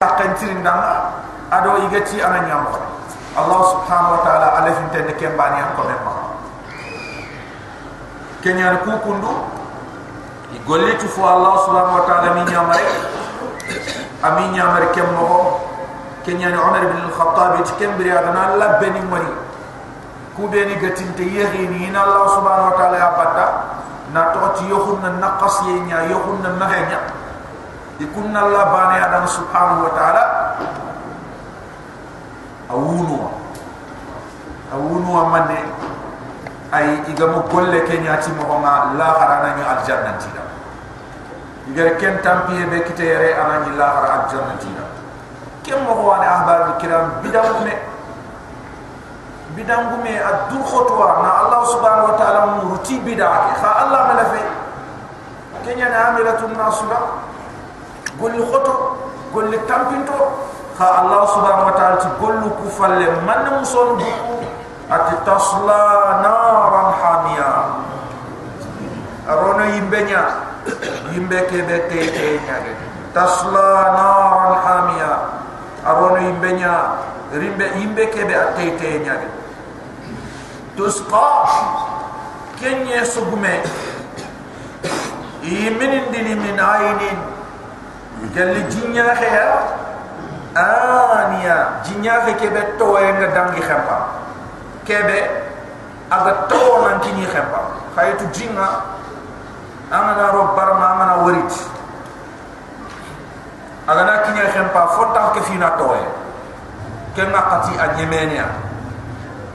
kantirin danga ado igati ana nyamo Allah subhanahu wa ta'ala alafin tende kembani an ko memma kenya ku kundu igollitu fu Allah subhanahu wa ta'ala min nyamare amin nyamare kemmo kenya ni Umar ibn al-Khattab tikembri adana Allah beni mari ku beni gatinte yehini ina Allah subhanahu wa ta'ala abata na to ti yohun na naqas yenya yohun na mahenya ikun Allah bani adam subhanahu wa ta'ala awunu awunu amane ay igamu golle ke nyati mo nga la harana ni aljanna tida igar ken tampiye be kitere anani la har aljanna tida kem mo wani ahbar kiram bidangume bidangume addu khotwa na Allah subhanahu wa ta'ala muruti bidake kha Allah malafe kenya na amilatun nasura golli khoto golli tampinto. Kha allah subhanahu wa ta'ala ti gollu ku falle man muson buku ati tasla naran hamia. Arona yimbenya yimbe ke be te te nyage tasla naran hamia. Arona yimbenya rimbe yimbe ke be te te nyage tusqa kenye sugume. Yiminin min ayinin jalli jinya khaya aniya jinya khe kebe to nga dangi khamba kebe aga to nan kini khamba khaytu jinga amana ro barma amana warit aga na kini khamba fotam ke fina to e ke na qati a nyemenia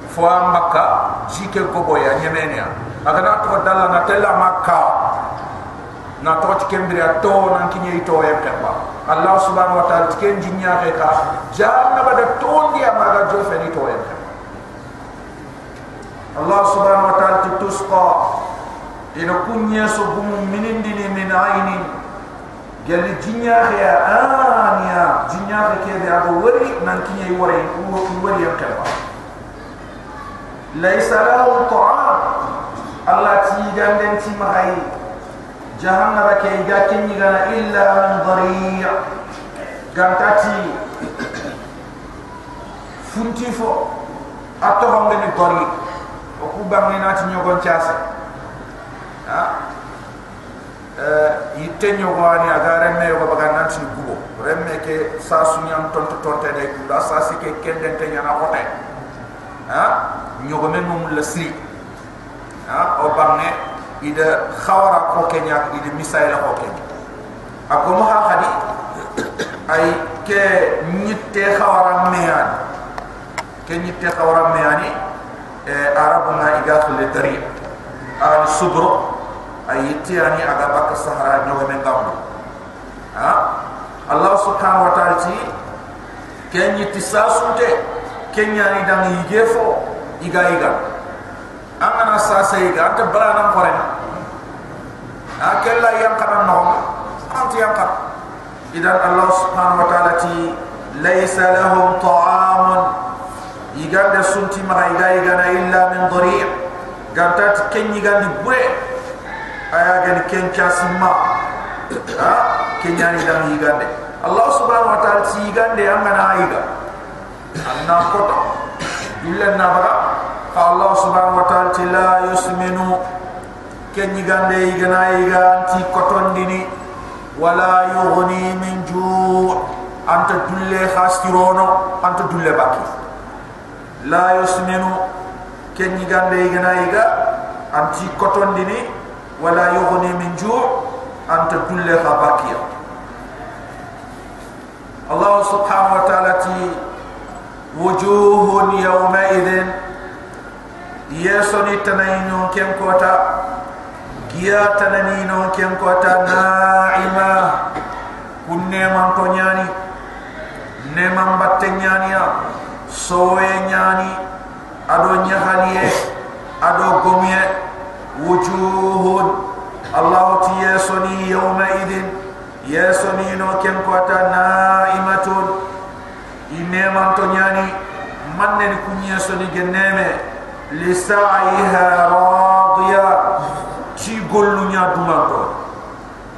fo ambaka jike ko boya nyemenia aga na to dalla na tella makka na to ti kembri a to nan ki nyei to e pemba allah subhanahu wa ta'ala ti ken jinya ke ka janna bada to ndi ama jo fe ni to e allah subhanahu wa ta'ala ti tusqa ina kunya so gum minin dini min aini gelli jinya ke ya ania jinya ke ke be ado wari nan ki nyei wari ko ko wari ya pemba laysa lahu ta'am. Allah ti ganden ti mahai جهنم كي جاتني غنا إلا من ضريع قمتاتي فنتي فو أتوهم غني ضريع وكو بغنينات نيوغن جاسا أه؟ يتن يوغاني أغار أمي يوغا بغنانت نيوغو رمي كي ساسو نيام تنت تنت دي كودا ساسي كي كندن تنيانا غطي أه؟ نيوغمين مملا سري أه؟ أو بغنين ida khawara ko kenya ida misaila ko kenya ako mo ha khadi ay ke nitte khawara meyan ke nitte khawara meyani e arabu na iga khule dari al subro ay yitiani aga bak sahara nyoga men ha? Allah subhanahu wa ta'ala ti ke nitti sasunte kenya ni dang yigefo iga iga angana sasa iga anta balana korena akella yang kana no anti yang kan idan allah subhanahu wa ta'ala ti laysa lahum ta'amun. Igande sunti ma iga igana illa min dhari' gantat kenyi gandi bure aya gani ken chasimma ha? Kenyani dam igande allah subhanahu wa ta'ala ti igande amana iga anna kota illa nabara allah subhanahu wa ta'ala ti la yusminu. Kenyi gande igana iga anti koton dini. Wala yughni min ju' anta dulle khastirono anta dulle baki. La yusminu. Kenyi gande igana iga anti koton dini. Wala yughni min ju' anta dulle khabaki Allah subhanahu wa ta'ala ti wujuhun yawma idhin yesoni tanayno kem kota giya tanani no ken ko ta naima. Kunne man to nyani ne man batte nyani ya soe nyani ado nyahaliye ado gomye wujuhun. Allah ti yasoni yawma idin yasoni no ken ko ta naimatun. Ine man to nyani manne ni kunye soni geneme لسعيها راضية. شي قولوا نيا دمانكو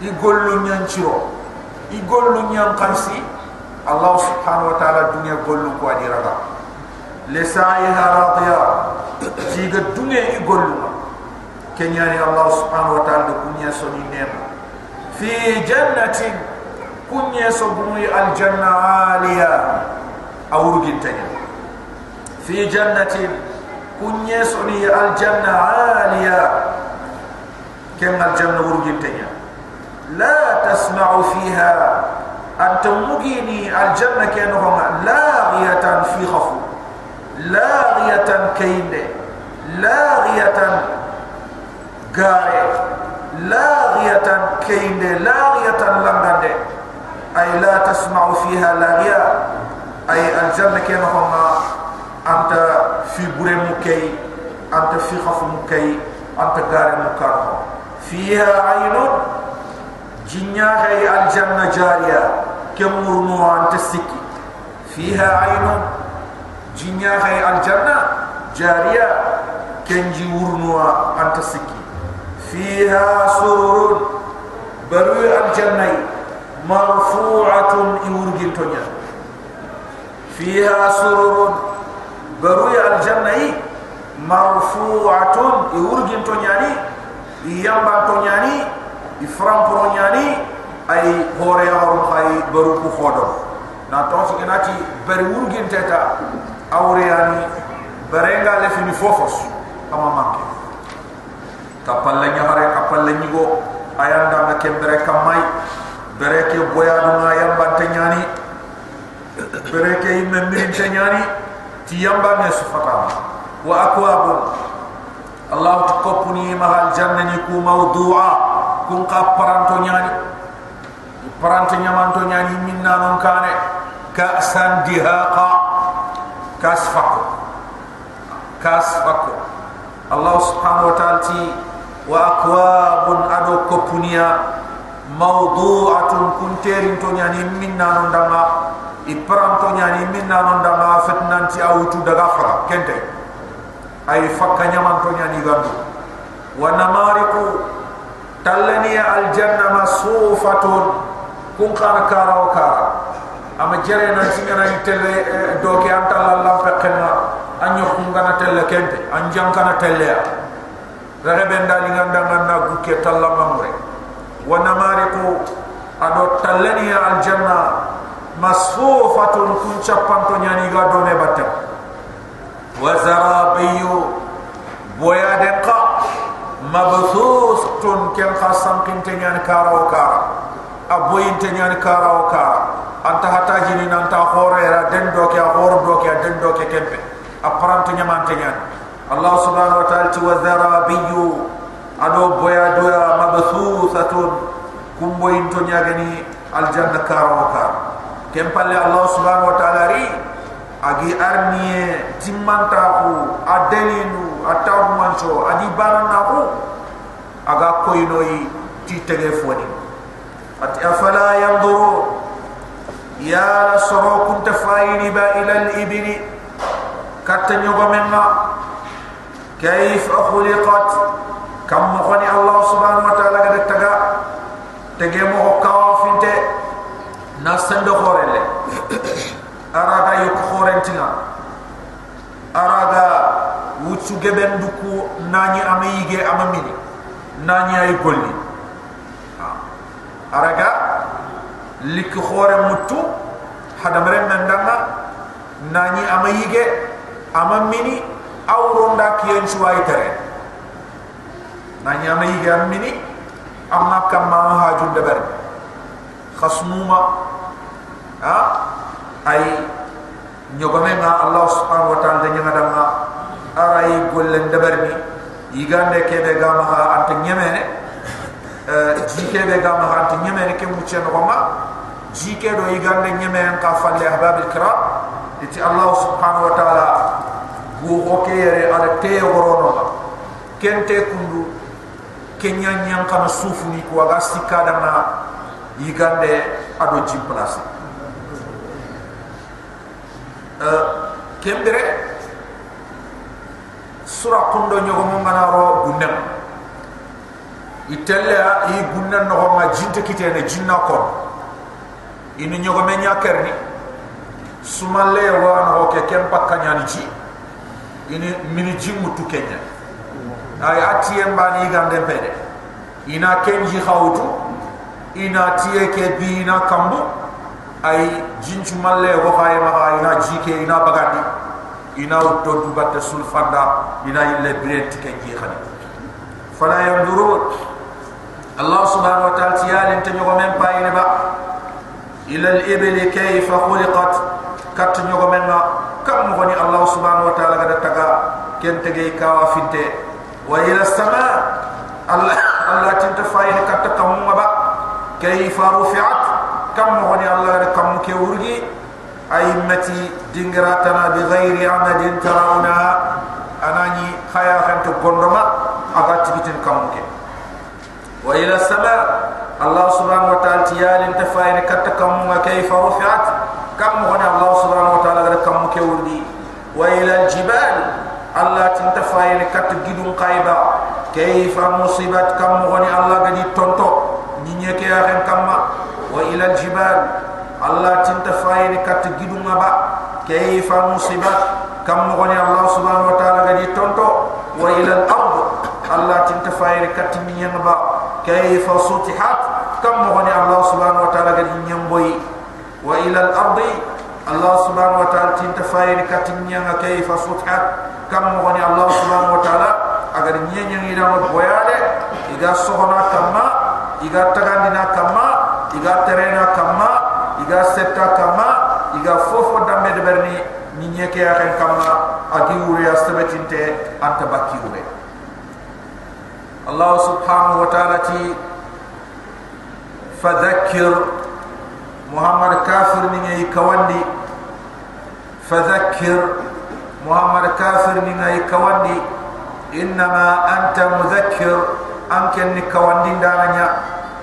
يقولوا نيا نشرو يقولوا نيا نقرسي. الله سبحانه وتعالى الدنيا قولوا كواني رضا. لسعيها راضية. شي قد دنيا كن يعني الله سبحانه وتعالى كنيا سوني نيم في جنة كن سبوي الجنة عالية. أورجنتني في جنة كن يسوني الجنة عالية كم الجنة ورجل لا تسمع فيها أنت مجيني الجنة كأنهم لاغية في خفو لاغية كيند لاغية غاري لاغية كيند لاغية لنغند أي لا تسمع فيها لاغية أي الجنة كأنهم anta fi bure mu anta fi khaf mu anta gare mu fiha aynun jinya hay aljanna jariya kemur mu anta sikki fiha aynun jinya hay aljanna jariya kenji wurnu anta sikki fiha sururun baru aljanna marfu'atun iwurgintonya fiha sururun بروي الجنة مرفوعة يورجن تونياني يامبا تونياني يفرام برونياني أي هوري أورم خاي بروك خودو نتوفي كناتي بريورجن تتا أورياني برينغا لفني فوفوس كما مانك كابل لنجاري كابل لنجو أيام دامك كبرة كماي بركة بويا دونا يامبا تونياني بركة إيمان مين تونياني tiyamba ne su fata wa akwab Allah to ko puni mahal jannani ku mawdu'a kun ka paranto nyani paranto nyamanto nyani minna non kaane ka asan dihaqa. Kasfaq kasfaq Allah subhanahu wa ta'ala ti wa akwab adu ko puniya mawdu'atun kun terin to nyani minna non dama i paranto ñani minna non da ma fet nanti a wutu daga fara kente. Ay fakka ñaman to ñani gandu. Wa namariku tallani al janna ma sufatun kun kana kara wa kara. Ama jere nan ci ngana telle eh, do ke la fekena anyo kun ngana telle kente anjam kana telle ya rebe benda li ngana ngana gukke tala mamre wa namariku ado tallani al janna masfufatun kun chapanto nyani ga dome batam wa zarabiyu boya de qa mabthusun kan khasam kin tenyan karo kara aboyin tenyan karo kara anta hata jini nanta khore ra dendo ke ya, khore do ke ya, dendo ke ya kempe. Apranto nyaman tenyan allah subhanahu wa ta'ala tu wa zarabiyu ado boya doya mabthusatun kumboyin tonyagani aljanna karo kara kempalle Allah subhanahu wa ta'ala ri agi arnie timmanta ku adelinu atawu manso adi barana ku aga koinoi ti telefoni. Ati afala yanduru? Ya rasuru kun tafaini ba ila al ibni katanyo bamenna kayf khuliqat kam khani Allah subhanahu wa ta'ala gadtaga tege mo kawa kawafinte nasando khorele araga yu khorentina araga wutsu geben duku nani ameyige amamini nani ay golli. Araga lik khore mutu hadamre nandanga nani ameyige amamini awronda kiyen suway tere. Nani ameyige amamini amma kamma hajun debar khasmuma ha? Ay nyogame nga Allah subhanahu wa ta'ala nyanga dama aray gollen dabarni yigande kebe gama ha ante nyemene euh jike be gama ha ante nyemene ke mu chen goma jike do yigande nyemene ka falle ahbab al-kiram iti Allah subhanahu wa ta'ala bu hokere ala te worono kente kundu kenya nyang kana sufu ni ko aga sikada na yigande ado jimplasi kembere sura kundo nyogo mo ngana ro gunnam. Itelle i gunnan no ma jinte kitene jinna ko in nyogo me nyakerni. Sumalle wa no ke kem pakanya ni ci ini mini jimu tu kenya. Ay atiyem bani gande pede ina kenji khawtu ina tiye ke bi ina kambu ay jinchu malle wo khaye ma ina jike ina bagandi ina to du batte sul fanda ina ille brent kenji khani fala yanzurun allah subhanahu wa ta'ala tiyalin tanyo men pa ina ba ila al ibli kayfa khuliqat kat nyogo men ma kam mo ni allah subhanahu wa ta'ala gada taga ken tege kawa finte wa ila sama allah allah tinta fayne kat kam mo ba kayfa rufi'at kam mo ni allah gada kam ke urgi ay mati dingratana bi ghairi amadin tarawna anani khaya kan to gondoma aga tibitin kam ke wa ila sama allah subhanahu wa ta'ala tiyalin tafayne kat kam mo kayfa rufi'at kam mo ni allah subhanahu wa ta'ala gada kam ke urgi wa allah subhanahu wa ta'ala gadi tonto wa ila al ard. Allah tinta fayne kat ni nyamba kayfa sutihat. Kam mo ni allah subhanahu wa ta'ala gadi nyamboy wa ila al ardi. Allah subhanahu wa ta'ala tinta fayni katinya nga kayfa suthat kam mo ni Allah subhanahu wa ta'ala agar nyenya ina mo boyale iga sohona kama iga tagandina kama iga terena kama iga setta kama iga fofo dambe de berni nyenya ke ya kama agi ure astabetinte anta bakki ure. Allah subhanahu wa ta'ala ti fadhakkir Muhammad kafir ni ngai kawandi. Fadhakkir Muhammad kafir ni ngai kawandi. Innama anta mudhakkir anken ni kawandi dananya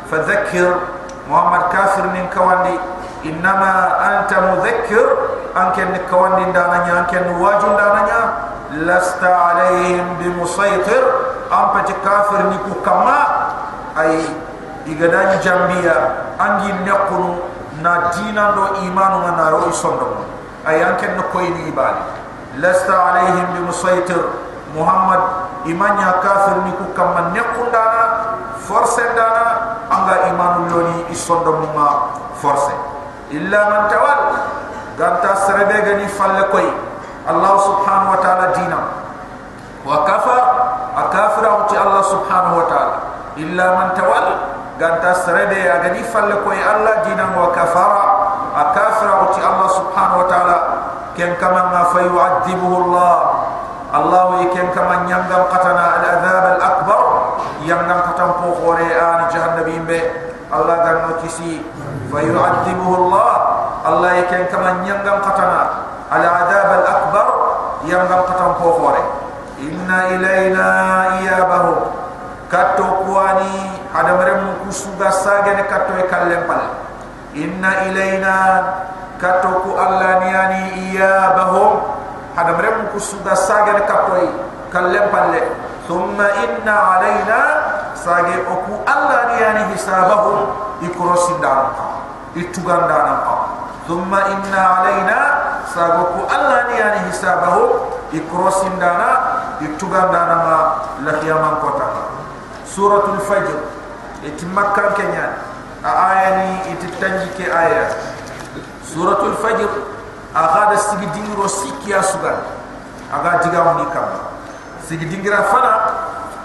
fadhakkir Muhammad kafir ni kawandi innama anta mudhakkir anken ni kawandi dananya anken wajun dananya. Lasta alaihim bimusaitir ampati kafir ni ku kama ay igadan jambia angi nekunu na dinan do imanu na ro isondo ay koy ni ibali lasta alaihim bi muhammad imanya kafir ni ku kam nekundana force dana anga imanu loni isondo ma force illa man tawal ganta serebe gani falle koy allah subhanahu wa ta'ala dinam wa kafa akafira uti allah subhanahu wa ta'ala. Illa man tawal ganta serebe agani falle koy allah dinam wa kafara akafira uti allah subhanahu wa ta'ala. Ken kama ma fa yu'adhibuhu allah allah ken kama nyangam qatana al adhab al akbar yangam qatam po khore an jahannabim be allah ganno kisi fa yu'adhibuhu allah allah ken kama nyangam qatana al adhab al akbar yangam qatam po khore inna ilayna iyabahum katto kuani hada merem kusuga sagene katto e ilayna katto ku sagene katto e kallem palle. Thumma inna alayna sage oku alla niani hisabahum ikrosindan itugandan thumma inna alayna sage oku alla niani hisabahum ikrosindana itugandana ma la qiyaman kota suratul fajr. Itimakkan kenya aya ni ititanji ke aya suratul fajr agada sigi dingiro sikia sugan aga diga ni kam sigi dingira fana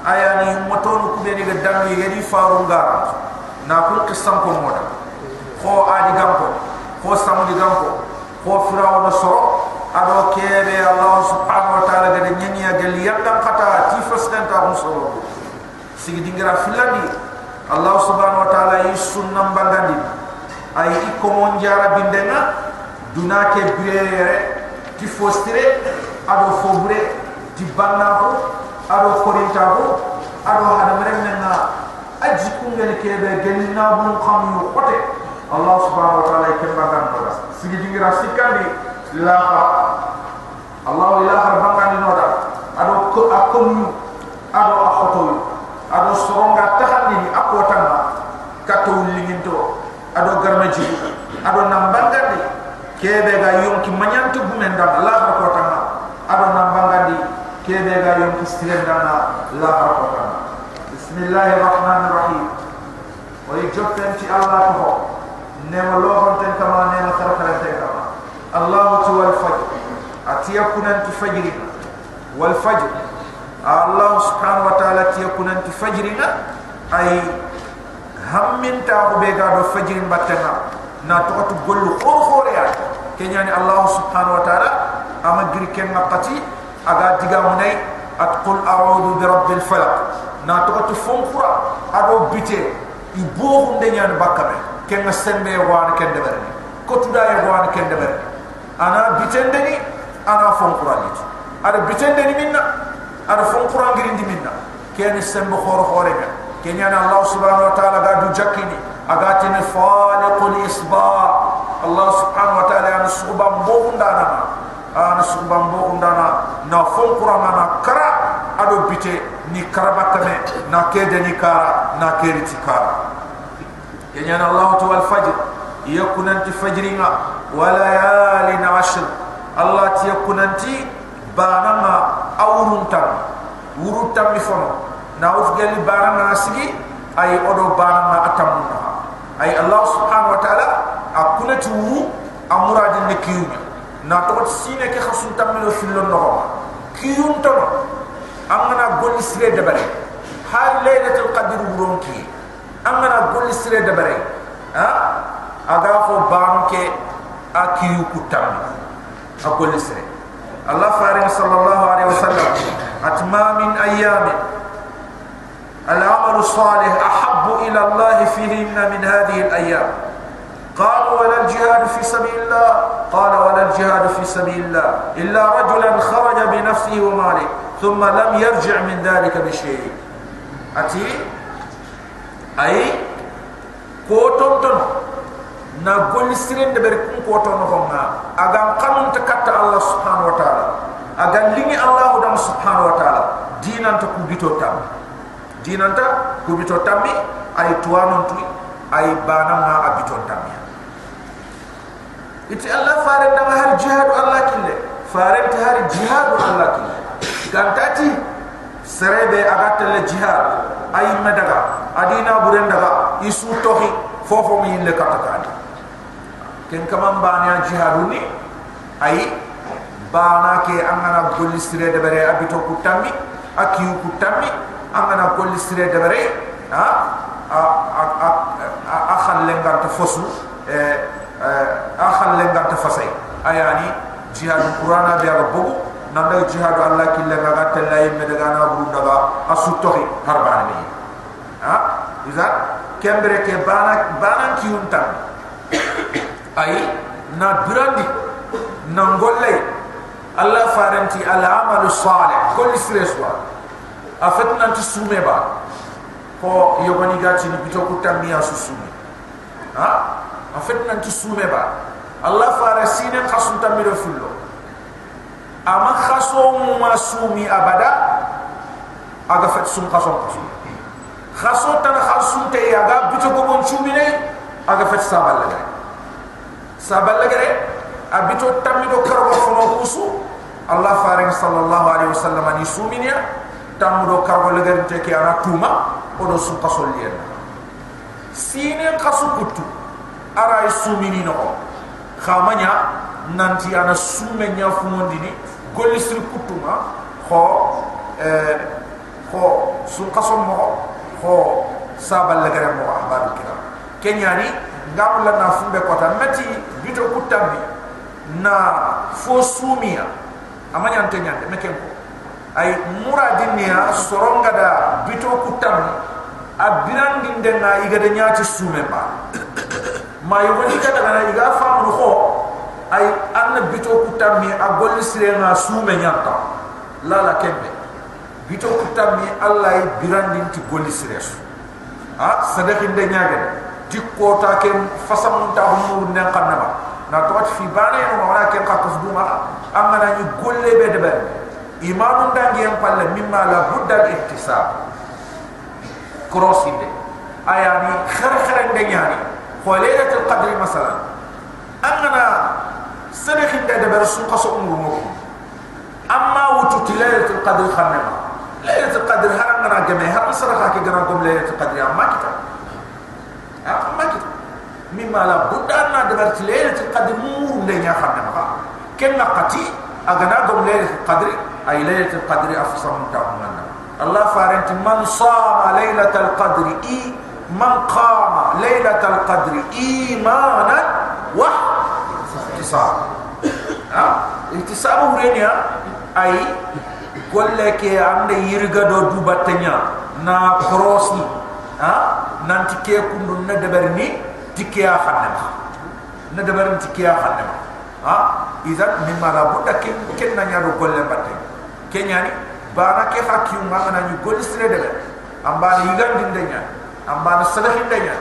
aya ni motonu kubeni ga dangi yedi farunga na kul qissam ko moda ko adi gampo ko samudi gampo ko firawna soro ado kebe allah subhanahu wa ta'ala gade nyanyi ya gali yandam kata tifas dan ta musoro sigi dingira filandi allah subhanahu wa ta'ala yi sunnam bangandi ay iko monjara bindenga dunake biere ti fostire ado fobre ti bannaho ado korintaho ado hada merenna aji kungel kebe gali na bun xam yu xote allah subhanahu wa ta'ala kembangando sigi dingira sikandi laha Allah ilaha bangani noda. Ado ko akom ado akhoto ado soronga kebe ga yonki manyantu gumen da la har ko tan ado na bangandi kebe ga yonki siren da na la har ko tan bismillahir rahmanir rahim wa yajtan ti allah ko ne lo hon tan kama ne ma tar kala tan kama. Allah tu wal fajr. Atiya kunan ti fajri wal fajr. Allah subhanahu wa ta'ala tiya kunan ti fajri na ay hammin ta ko be ga do fajri batana na to to gollu khor khor ya kenya ni allah subhanahu wa ta'ala ama gir ken ngapati aga diga munay at qul a'udhu bi rabbil falaq. Na to to fonfura ado bite i bo hunde nyan bakabe ken sembe wan ken de berni ko tuda e wan ken ana bitende ni ana fonfura ni. Ada bitende ni minna ada fonfura ngir ndi minna. Ken sembe khor khore ga kenya ni allah subhanahu wa ta'ala ga du jakini agati ni faliqul isba Allah subhanahu wa ta'ala an subam bohundana an subam bohundana na fon qur'ana na kara ado bite ni karabakame na kede ni kara na keri ti kara kenya Allah tu al fajr yakunanti fajringa wa layalin ashr Allah ti yakunanti bananga awruntam wurutam mi fono na ufgali bananga sigi ay odo bananga atamuna أي الله سبحانه وتعالى أقول تو أمراد النكيون ناتوت سينة كي خصون تملو في النهار كيون تما أمنا قول سر دبري. هل ليلة القدر برونكي أمنا قول سر دبري. ها؟ أغافو بانك أكيو كتام. أقول سر الله فارغ صلى الله عليه وسلم. أتما من أيامه العمل الصالح أحب إلى الله فيهن من هذه الأيام. قال ولا الجهاد في سبيل الله. قال ولا الجهاد في سبيل الله. إلا رجلا خرج بنفسه وماله ثم لم يرجع من ذلك بشيء. أتي؟ أي؟ كوتون تون. نقول سرين دبركم كوتون هما أغان قانون تكت الله سبحانه وتعالى. أغان لني الله دم سبحانه وتعالى. دينا تكو بيتو تام. dinanta ku bito tambi ay tuwanon tu ay banam na abito tambi. Iti allah fare na har jihad allah kille. Fare ta har jihad allah kille. Kantati serebe agatele jihad. Ay medaga adina burendaga isu tohi fofo mi le katakani ken kamam bana jihaduni ay bana ke angana gulisire de bere abito kutami akiyu kutami angana golisire de bere ha? A a a a khallengar ta fosu eh akhal lenga ta fasay ayani jihad qur'ana bi rabbu nanda jihad allah killa ga ta lay me daga na buru daga. Asu harbani ni. Ha? Iza kembre ke bana bana ki unta ay na birandi na ngolle allah faranti al amal salih kol sreswa afatna ti sume ba ko yogoni gati ni bito kutamia susumi ha en fait nan ci soumé ba allah fara sinen khasun tamiro fullo ama khaso ma soumi abada aga fet sum khaso khaso khaso tan khasun te yaga bito ko bon soumi ne aga fet sabal la gare sabal la gare abito tamido karbo fono kusu allah fara sallallahu alaihi wasallam ni soumi ne tamudo karbo la gare te ki ana tuma odo sum khaso liyen sinen khasu kutu ara ay sumini no khamanya nanti ana sume nya fumondi ni golli sir kutuma kho eh kho sun qasom mo kho sabal la garam mo ahbadu kira. Kenyani ngam la na fumbe kota meti bito kutambi na fo sumia amanya antenya meken ko ay muradinnya soronga da bito kutambi abirandin denna igade nyati sume ba ma yoni ka daga na iga famu ko ay an bito kutami a golli sirenga sume nyanta la la kembe. Bito kutami allah ay birandin ti golli siresu. Ha? Sadaki de nyaage ti ko ta kem fasam ta mu ne kanaba na to fi bane no wala kem ka ko duma. Amma na ni golle be de imam dangi yang pale mimma la budda al ihtisab crossing de ayani khar khar de nyani khalilat al qadr masalan anna sanakh de de bersu qaso umru amma wutu lailat al qadr khamma lailat al qadr har anna gama har sarakha ki gana kum lailat al qadr amma kitab amma kita. Mimma la budda anna de bersu lailat al qadr mu de nyani khamma kenna qati agana gum lailat al qadr اي ليله القدر افصم تامنا الله فارنت من صام ليله القدر اي من قام ليله القدر ايمانا واحتسابا احتسابه رينيا اي قول لك عند يرغدو دوبتنيا نا كروسي ها نانتي كي كوندو ندبرني تيكيا خدم ندبرني تيكيا خدم ها اذا مما لا بد كن كن نيا رو كل باتي kenya ni bara ke hakiu mama ni nyugo lisire dele ambana igan dindenya ambana sadahin denya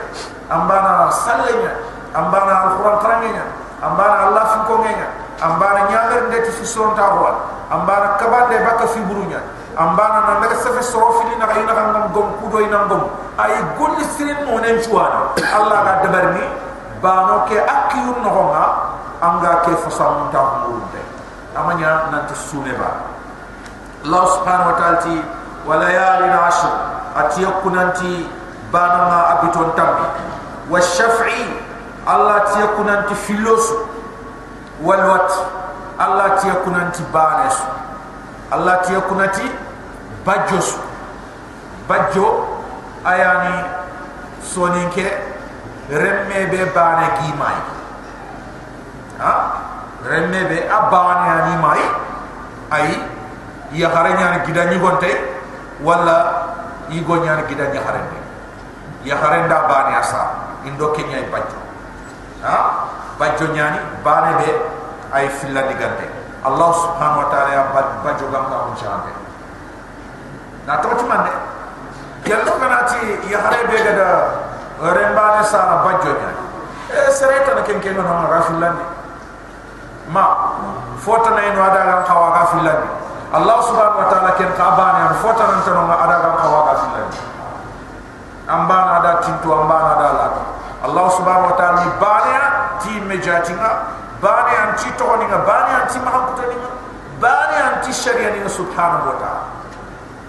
ambana sallenya ambana alquran tranenya ambana allah fu kongenya ambana nyamer ndeti fu son tawwa ambana kabande baka fi burunya ambana na mere safi sorofi ni na gom gom kudo ina gom ay gulli sirin mo nen allah ga debar ni bano ke akiyun no angga anga ke fasal mo tawmu Namanya amanya nan to الله سبحانه وتعالى وليالي العشر أتيكوننتي بانما أبيتون تامي والشفعي الله تيكوننتي فيلوس والوات الله تيكوننتي بانس الله تيكوننتي بجوس بجو أياني سونينك رمي بي باني كيماي ها رمي بي أباني يعني ماي أي ya hare nyaan gida ni gonte wala i go nyaan gida ni hare ni ya hare nda bani asa indo kenya i bajjo ha? Bajjo nyaani bane be ay filla digante allah subhanahu wa taala ya bajjo gam ka on chante na to ci mande yalla kana ti ya hare be gada rembane sara bajjo nyaani e sereta na ken ken no rafillandi ma fota na ino ada gam kawa gafillandi Allah subhanahu wa ta'ala ken kabani an fota nan tan ma ada gam awaga filan ambana ada tintu ambana ada la Allah subhanahu wa ta'ala ni bani ti mejatinga bani an ti to ni bani an ti mahakuta ni bani an ti sharia ni subhanahu wa ta'ala.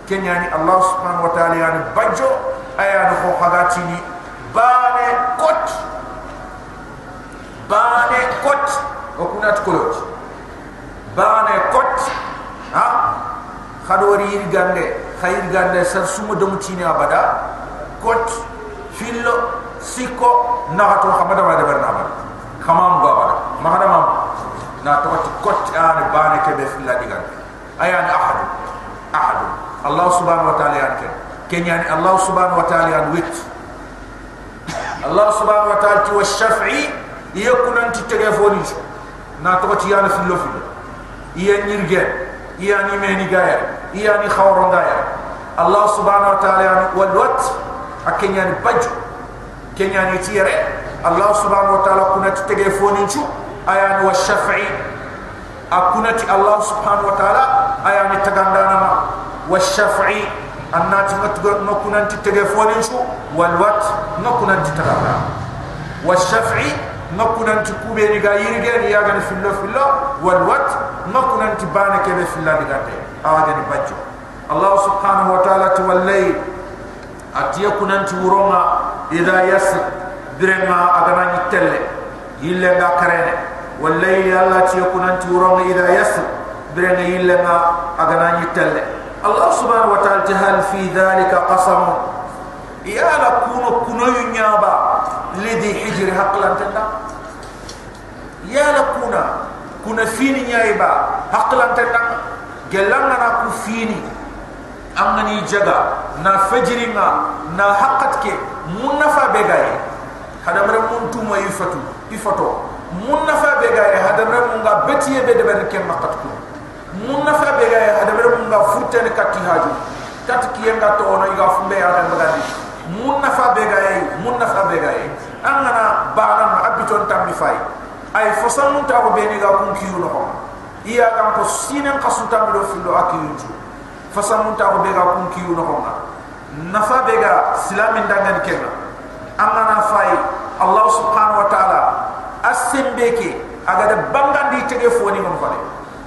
Ken yani Allah subhanahu wa ta'ala yani bajo aya no hagati ni bani kot. Bani kot. Okunat kolot bani kot ha? Khadori yir gande khayir gande sar suma dum tini abada. Kot fillo siko na to khamada wa dabar na ba khamam go abada mahada mam. Na to kot an bane ke be filla digal ayan ahad. Ahad. Allah subhanahu wa ta'ala yan ke. Kenyani allah subhanahu wa ta'ala yan wit. Allah subhanahu wa ta'ala ti wa shafi'i yakunan ti telefoni na to ti yana fillo fillo iya nyirgen iya ni meni gaya iya ni khawro gaya Allah subhanahu wa ta'ala yani wal wat akenya ni baju kenya ni tire Allah subhanahu wa ta'ala kuna tege foni chu aya ni wa shafi'i akuna ti Allah subhanahu wa ta'ala aya ni tagandana ma wa shafi'i annati matgo no kuna tege foni chu wal wat no kuna tagandana wa shafi'i نكون انت كوبيني غا يرغن يا غن في الله في الله والوات نكون انت بانك في الله دغاتي اواجن باجو الله سبحانه وتعالى تولي اتيكون انت وروما اذا يسر برما اغنا نتل يلا غا كرين والليل الله تيكون انت وروما اذا يسر برنا يلا اغنا نتل الله سبحانه وتعالى هل في ذلك لدي حجر حق لن تنا يا لكونا كنا فيني نيايبا حق لن تنا جلنا نكو فيني أمني جدا نفجرنا نحقتك منفى بغاية هذا مرة منتوم ويفتو يفتو منفى بغاية هذا مرة منغا بتي يبدو بركي مقتكو منفى بغاية هذا مرة منغا فرتين كاتي هاجو كاتي كيانغا تونا يغا فمبيا دمغاني منفى بغاية منفى بغاية angana bana ma abiton tambi fay ay fosal mun ta ko beni ga kun kiru no iya kan ko sinen kasu tambi do fillo akiyunju fosal mun ta ko bega kun kiru no ko nafa bega silamin dangan kenna angana fay allah subhanahu wa taala asimbeke aga de bangan di tege foni mon fare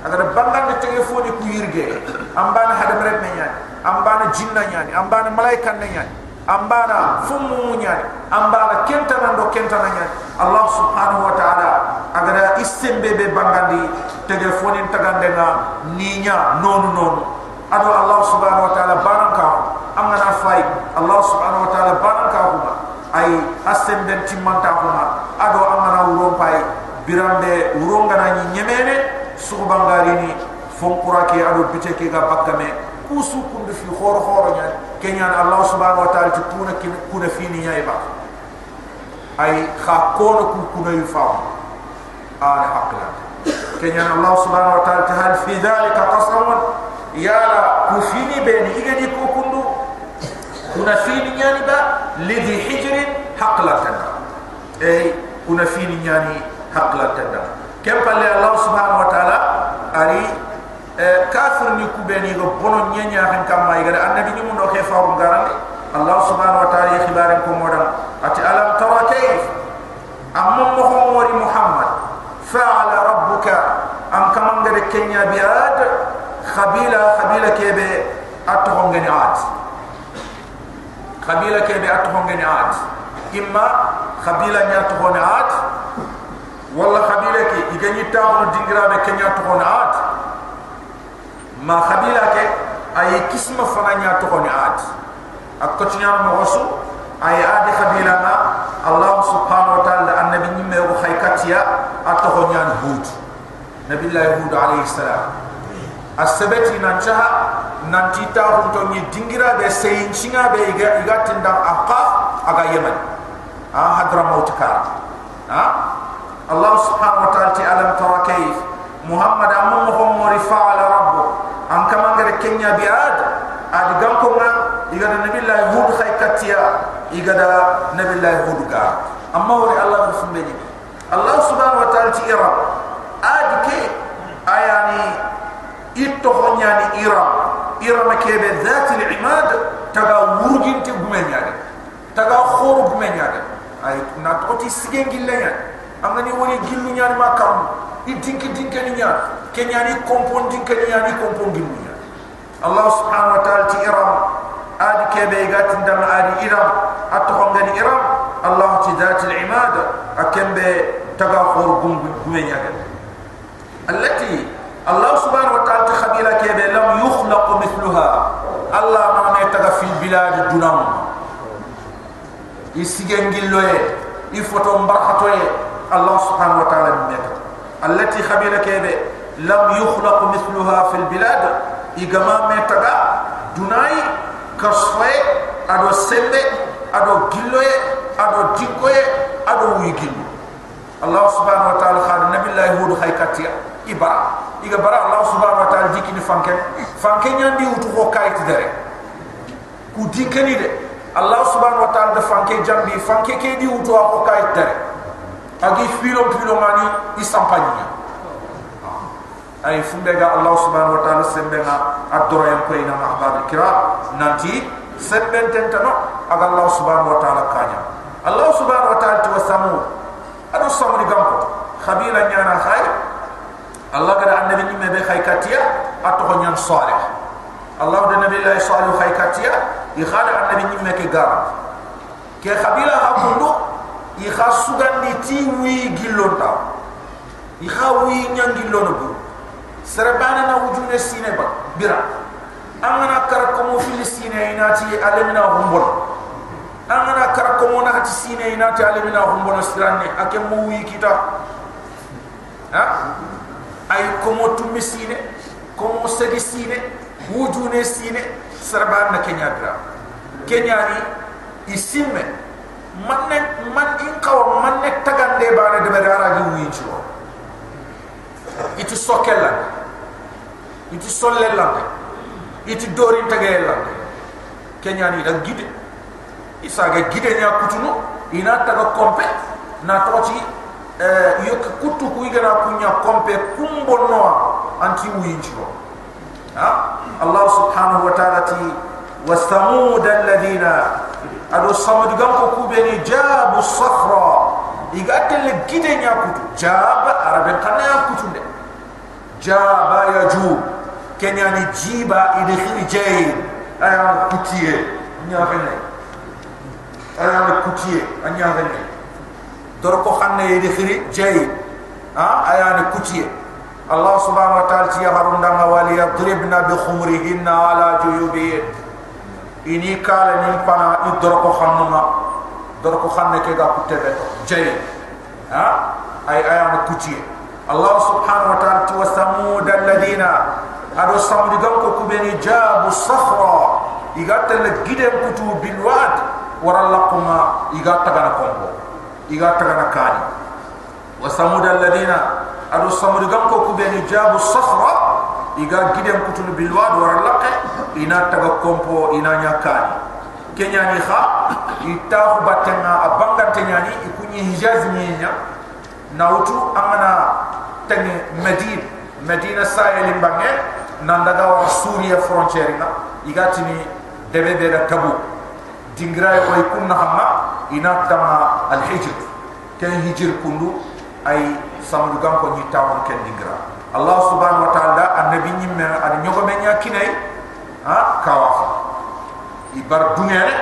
aga de bangan di tege foni ku yirge ambana hadam rek nyaani ambana jinna nyaani ambana malaika nyaani ambana fumu nyani ambana kenta nando kenta nyani allah subhanahu wa ta'ala aga da istembe be bangandi tege foni tagande nga ninya nonu nonu. Ado allah subhanahu wa ta'ala bananka amana fay allah subhanahu wa ta'ala bananka huma. Ay asem den timanta huma. Ado amana wuro pay birambe wuro ngana ni nyemene suko bangari ni fonkura ke ado biteke ga bakame kusu kundu fi khoro khoro nya kenya allah subhanahu wa ta'ala tukuna kuna fini nya iba. Ay kha kono ku kuna yufa ala haqla kenya allah subhanahu wa ta'ala tahal fi dhalika qasamun ya la kufini beni igani ku kundu. Kuna fini nyani ba lidhi hijrin haqlatan ay kuna fini nyani haqlatan kem palle allah subhanahu wa ta'ala ari كافر ني كوبيني لو بونو ني ني خن كام ماي غدا اندي ني مون دو خي فارو غارال الله سبحانه وتعالى خبار كو مودا اتي الم ترى كيف ام مخو موري محمد فعل ربك ام كام غدا كنيا بياد خبيلا خبيلا كيبي اتهم غني خبيلا كيبي اتهم غني اما خبيلا ني اتهم عاد خبيلا كي يغني تاغون دينغرام كنيا اتهم at ma khabila ke ay kisma fana nya to hone at akko tinya mo wasu ay adi khabila na allah subhanahu wa ta'ala annabi nyimme ko khaykatiya at to honya hud nabillahi hud alayhi salam asabati nan chaha nan tita hunto ni dingira be seyin singa be iga iga tinda aqa aga yemen a allah wa ti an kama ngare kenya bi ad ad gam ko nga iga da nabillah hud khaykatiya iga da nabillah hud ga. Amma wori allah fumbe ni allah subhanahu wa ta'ala ti ira ad ke ayani itto honyani iram. Iram kebe dhati al-imad taga wurgin te gumenya taga khor gumenya ay na toti sigengi lenya amani woni gillu nyani makam idinki dinki ni nya kenyani kompon dinki ni nyani kompon gillu nya allah subhanahu wa ta'ala ti iram adi kebe gati ndam adi iram atto hongani iram allah ti dhati al-imad akembe taga khor gumenya التي الله سبحانه وتعالى خبيرا كيبه لم يخلق مثلها الله ما نتغى في البلاد الدنام يسيجن جلوه يفتو مبرحتوه الله سبحانه وتعالى نيتا التي خبير كيبه لم يخلق مثلها في البلاد. إجماع متغا دوناي كسوي أدو سمبي أدو جلوي أدو جيكوي أدو ويجيل الله سبحانه وتعالى خال نبي الله هود خيكاتيا إبا إذا برا الله سبحانه وتعالى جيكي فانكين فانكن يندي وتوكو كايت دري كوديكني الله سبحانه وتعالى فانكين جنبي فانكين كيدي وتوكو كايت دري agi filo filo mani lah isampanya ay ah. fumbega allah subhanahu wa ta'ala sembenga adoro yang ko ina mahbab kira nanti sembben tenta no aga allah subhanahu wa ta'ala kanya. Allah subhanahu wa ta'ala tuwa samu. Adu samu di gampo khabila nyana khay allah kada an nabi mebe khay katia atto ko nyan salih. Allah de nabi allah salih khay katia ikhala an nabi mebe ke gar ke khabila ha i kha sugandi ti wi gillon ta i kha wi nyangillon bu serbana na wujune sine ba bira amana kar ko mo sine ina ti alamina humbon amana kar ko mo na ti sine ina ti alamina humbon strane akem mo wi kita. Ha? Ay ko mo tumi sine ko mo segi sine wujune sine serbana kenya bira. Kenya ni isime manne man in kaw manne tagande bana de bedara gi wincho itu sokella itu sollella itu dori tagaella kenya ni da gide. Isa ga gide nya kutuno ina taga kompe na toti eh yok kutu ku igana kunya kompe kumbo no anti wincho ha? Allah subhanahu wa ta'ala ti wasamud alladhina ado samud gam ko kubeni jabu sakhra igatel gide nya kutu jab arabe kanne ya kutunde jaba ya ju kenya ni jiba ide khiri jay aya kutiye nya fene aya kutiye anya fene dor ko xanne ide khiri jay ha aya ni kutiye Allah subhanahu wa ta'ala tiya harunda ma wali yadribna bi khumrihinna ala juyubihin ini kala ni pana idor ko xannuma dor ko xanne ke ga kutebe jay ha ay aya ni kutiye Allah subhanahu wa ta'ala tu samud alladhina ado samudi gam ko kubeni jabu safra igatta le gide kutu bil wad wara laquma igatta gana kombo igatta gana kani wa samud alladhina ado samudi gam ko kubeni jabu safra iga gide kutu bil wad wara laqe ina taga kompo ina nya kani kenya ni kha itahu batenga abanga tenyani ikunyi hijaz nyenya nautu amana tangi medina medina sayel mbange nandaga wa suria frontiere na igatini debe be da tabu dingra ko ikunna hamma ina tama al hijr ken hijr kundu ay samu gam ko ni tawon ken dingra allah subhanahu wa ta'ala annabi nyimme ad nyogo men yakinay ha? Kawafa. Ibar dungere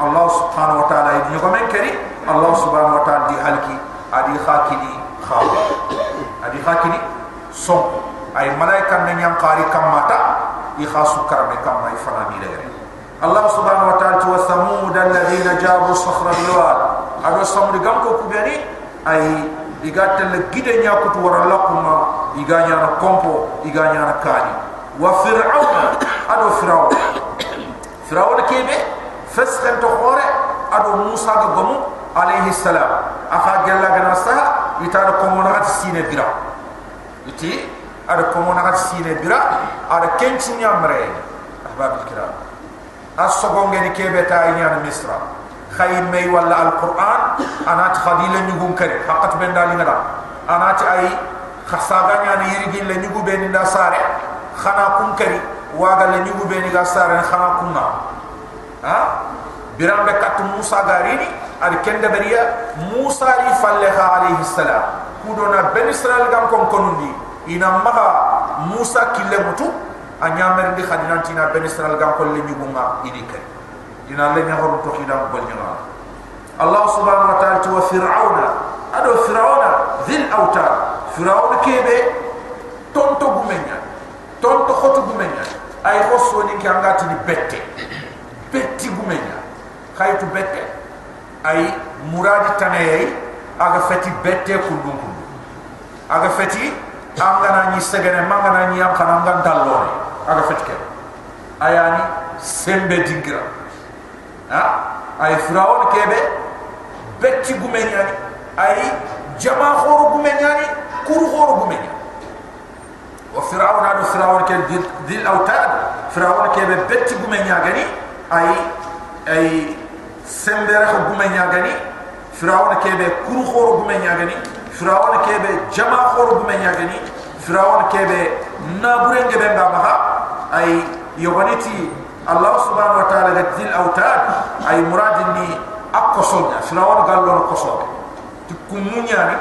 allah subhanahu wa ta'ala nyogo men keri allah subhanahu wa ta'ala di halki adi khakini khawa. Adi khakini son ay malaika ne nyam qari kamata i khasu karme kamma i fana ni lere allah subhanahu wa ta'ala wa samud alladhina jabu sakhra bil wad ado samud gam ko kubeni ay igatta le gide nya ko wara laquma يغانيانا كومبو يغانيانا كادي وفرعون أدو فرعون. فرعون كيبه؟ فسخن تخور أدو موسى غمو عليه السلام. اخا جلا غنا سها يتار كومونا غات سينا بيرا. يتي؟ أدو كومونا غات سينا بيرا. أدو كينتي نيامري أحباب الكرام. اصبون غني كيبه تا ينيان مصر. خير مي ولا القرآن. أنا تخديل نيغون كري. حقت بين دالينا أنا تي أي khasaga nyana yirigi le nyugu ben nda sare khana kun kari waga le nyugu ben ga sare khana kunna ha birambe kat musa garini ar kende beriya musa ri falle alayhi salam kudona ben israel gam kon konundi ina maga musa kille mutu anya mer ndi khadina tina ben israel gam kon le nyugu ma idi kay ina le nya horu to khida bol nya allah subhanahu wa ta'ala wa fir'auna ado fir'auna dhil awtar fir'auna kebe tonto gumenya tonto khoto gumenya ay khoso ni kangati ni bette betti gumenya khaytu bette ay muradi tanay aga feti bette kundum kundu aga feti angana ni segene mangana ni am khana ngan dallore aga feti ke ayani sembe dingira. Ha? Ay firawon kebe betti gumenya ay jama khoro gumenya kuru khoro gumenya wa firawon ado firawon ke dil, dil autad firawon kebe betti gumenya gani ay ay sembere ko gumenya gani firawon kebe kuru khoro gumenya gani firawon kebe jama khoro gumenya gani firawon kebe naburenge be ngama ay yobaniti allah subhanahu wa ta'ala ga dil autad ay muradin ni akosonya firawon gallon koso ti kumunya ni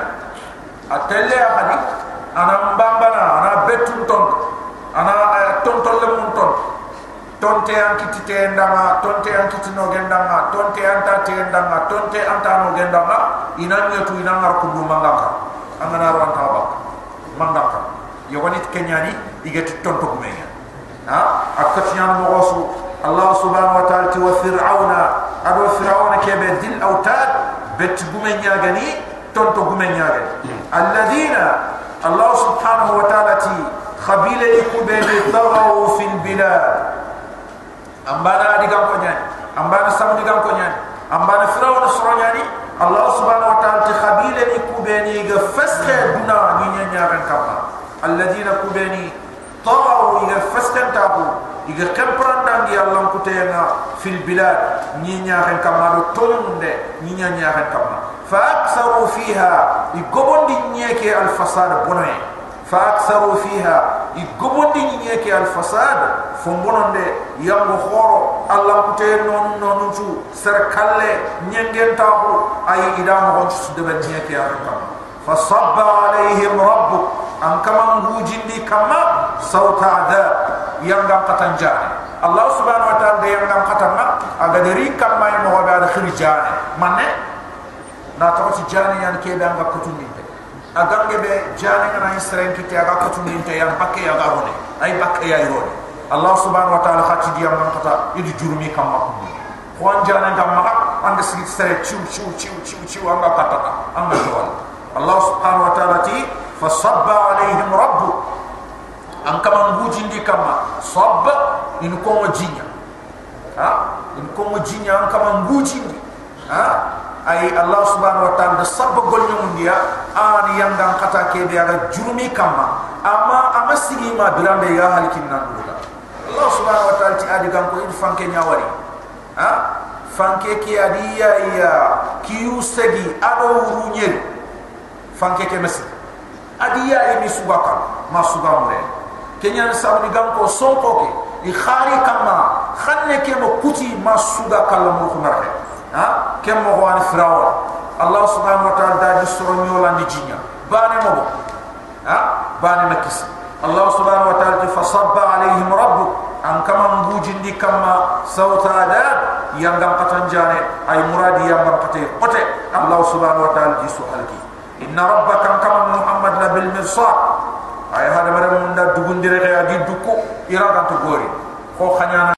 atelle ahadi ana mbambana ana betun ton ana tonton le mun ton tonte an kiti te ndanga tonte an kiti no gendanga tonte an ta te ndanga tonte an ta no gendanga ina nyetu ina ngar ku du mangaka angana ran ta ba mangaka yogoni kenyani igeti tonto kumenya ha akatiyan mo gosu allah subhanahu wa ta'ala wa fir'auna ado fir'auna kebe dil autad bet gumenya gani tonto gumenya gani alladina allah subhanahu wa ta'ala ti khabila ikubebe tagaw fil bilad ambana diga ko nyani ambana sam diga ko nyani ambana firawna soro nyani allah subhanahu wa ta'ala ti khabila ni kubeni ga fasxe duna ni iga faskan tabu iga kempranda ngi allah kutena fil bilad. Ni nya ran kama do tonde ni nya nya ran kama fa aktharu fiha igobondi nyeke al fasad bonay fa aktharu fiha igobondi nyeke al fasad fombononde yango khoro allah kute non non tu ser kalle nyengen tabu ay idam hon su de nyeke yang dalam katanjane Allah subhanahu wa ta'ala yang dalam katanjane aga dari kamai moho bi ada khirijane mana? Na tawas jane yang kebe anga kutuminte aga ngebe jane yang nai serain kite aga kutuminte yang pakai aga rone ay pakai ya rone Allah subhanahu wa ta'ala khati dia yang dalam kata idu jurumi kamakum kuan jane yang dalam maka anga sikit serai ciu ciu ciu ciu ciu anga katata anga jual Allah subhanahu wa ta'ala ti fasabba alaihim rabbu kama sob in ko mo jinya. Ha? In ko mo jinya an kama ngujindi ha? Ay allah subhanahu wa ta'ala da sabba gol nyum dia an yang dan kata ke dia ga jurumi kama. Ama ama sigi ma birambe ya halikin nan duda allah subhanahu wa ta'ala ti adi gam ko in fanke nyawari ha? Fanke ki adi ya ya ki usegi ado urunyel fanke ke mesi adi ya ini subaka ma sugamure kenya sabni gam ko sonko ke i khari kama khanne ke mo kuti masuga kala mo khumare ha kem mo wan firawa allah subhanahu wa ta'ala dadi soro nyola ni jinya bani mo ha bani makis allah subhanahu wa ta'ala fa sabba alaihim rabbuk an kama mbujindi kama sawta adab yang gam katanjane ay muradi yang gam kate kote allah subhanahu wa ta'ala di suhalki inna rabbaka kama muhammad la bil mirsad ay hada mare mun da dugun dire ya di dukku ira kan to gori ko khanyana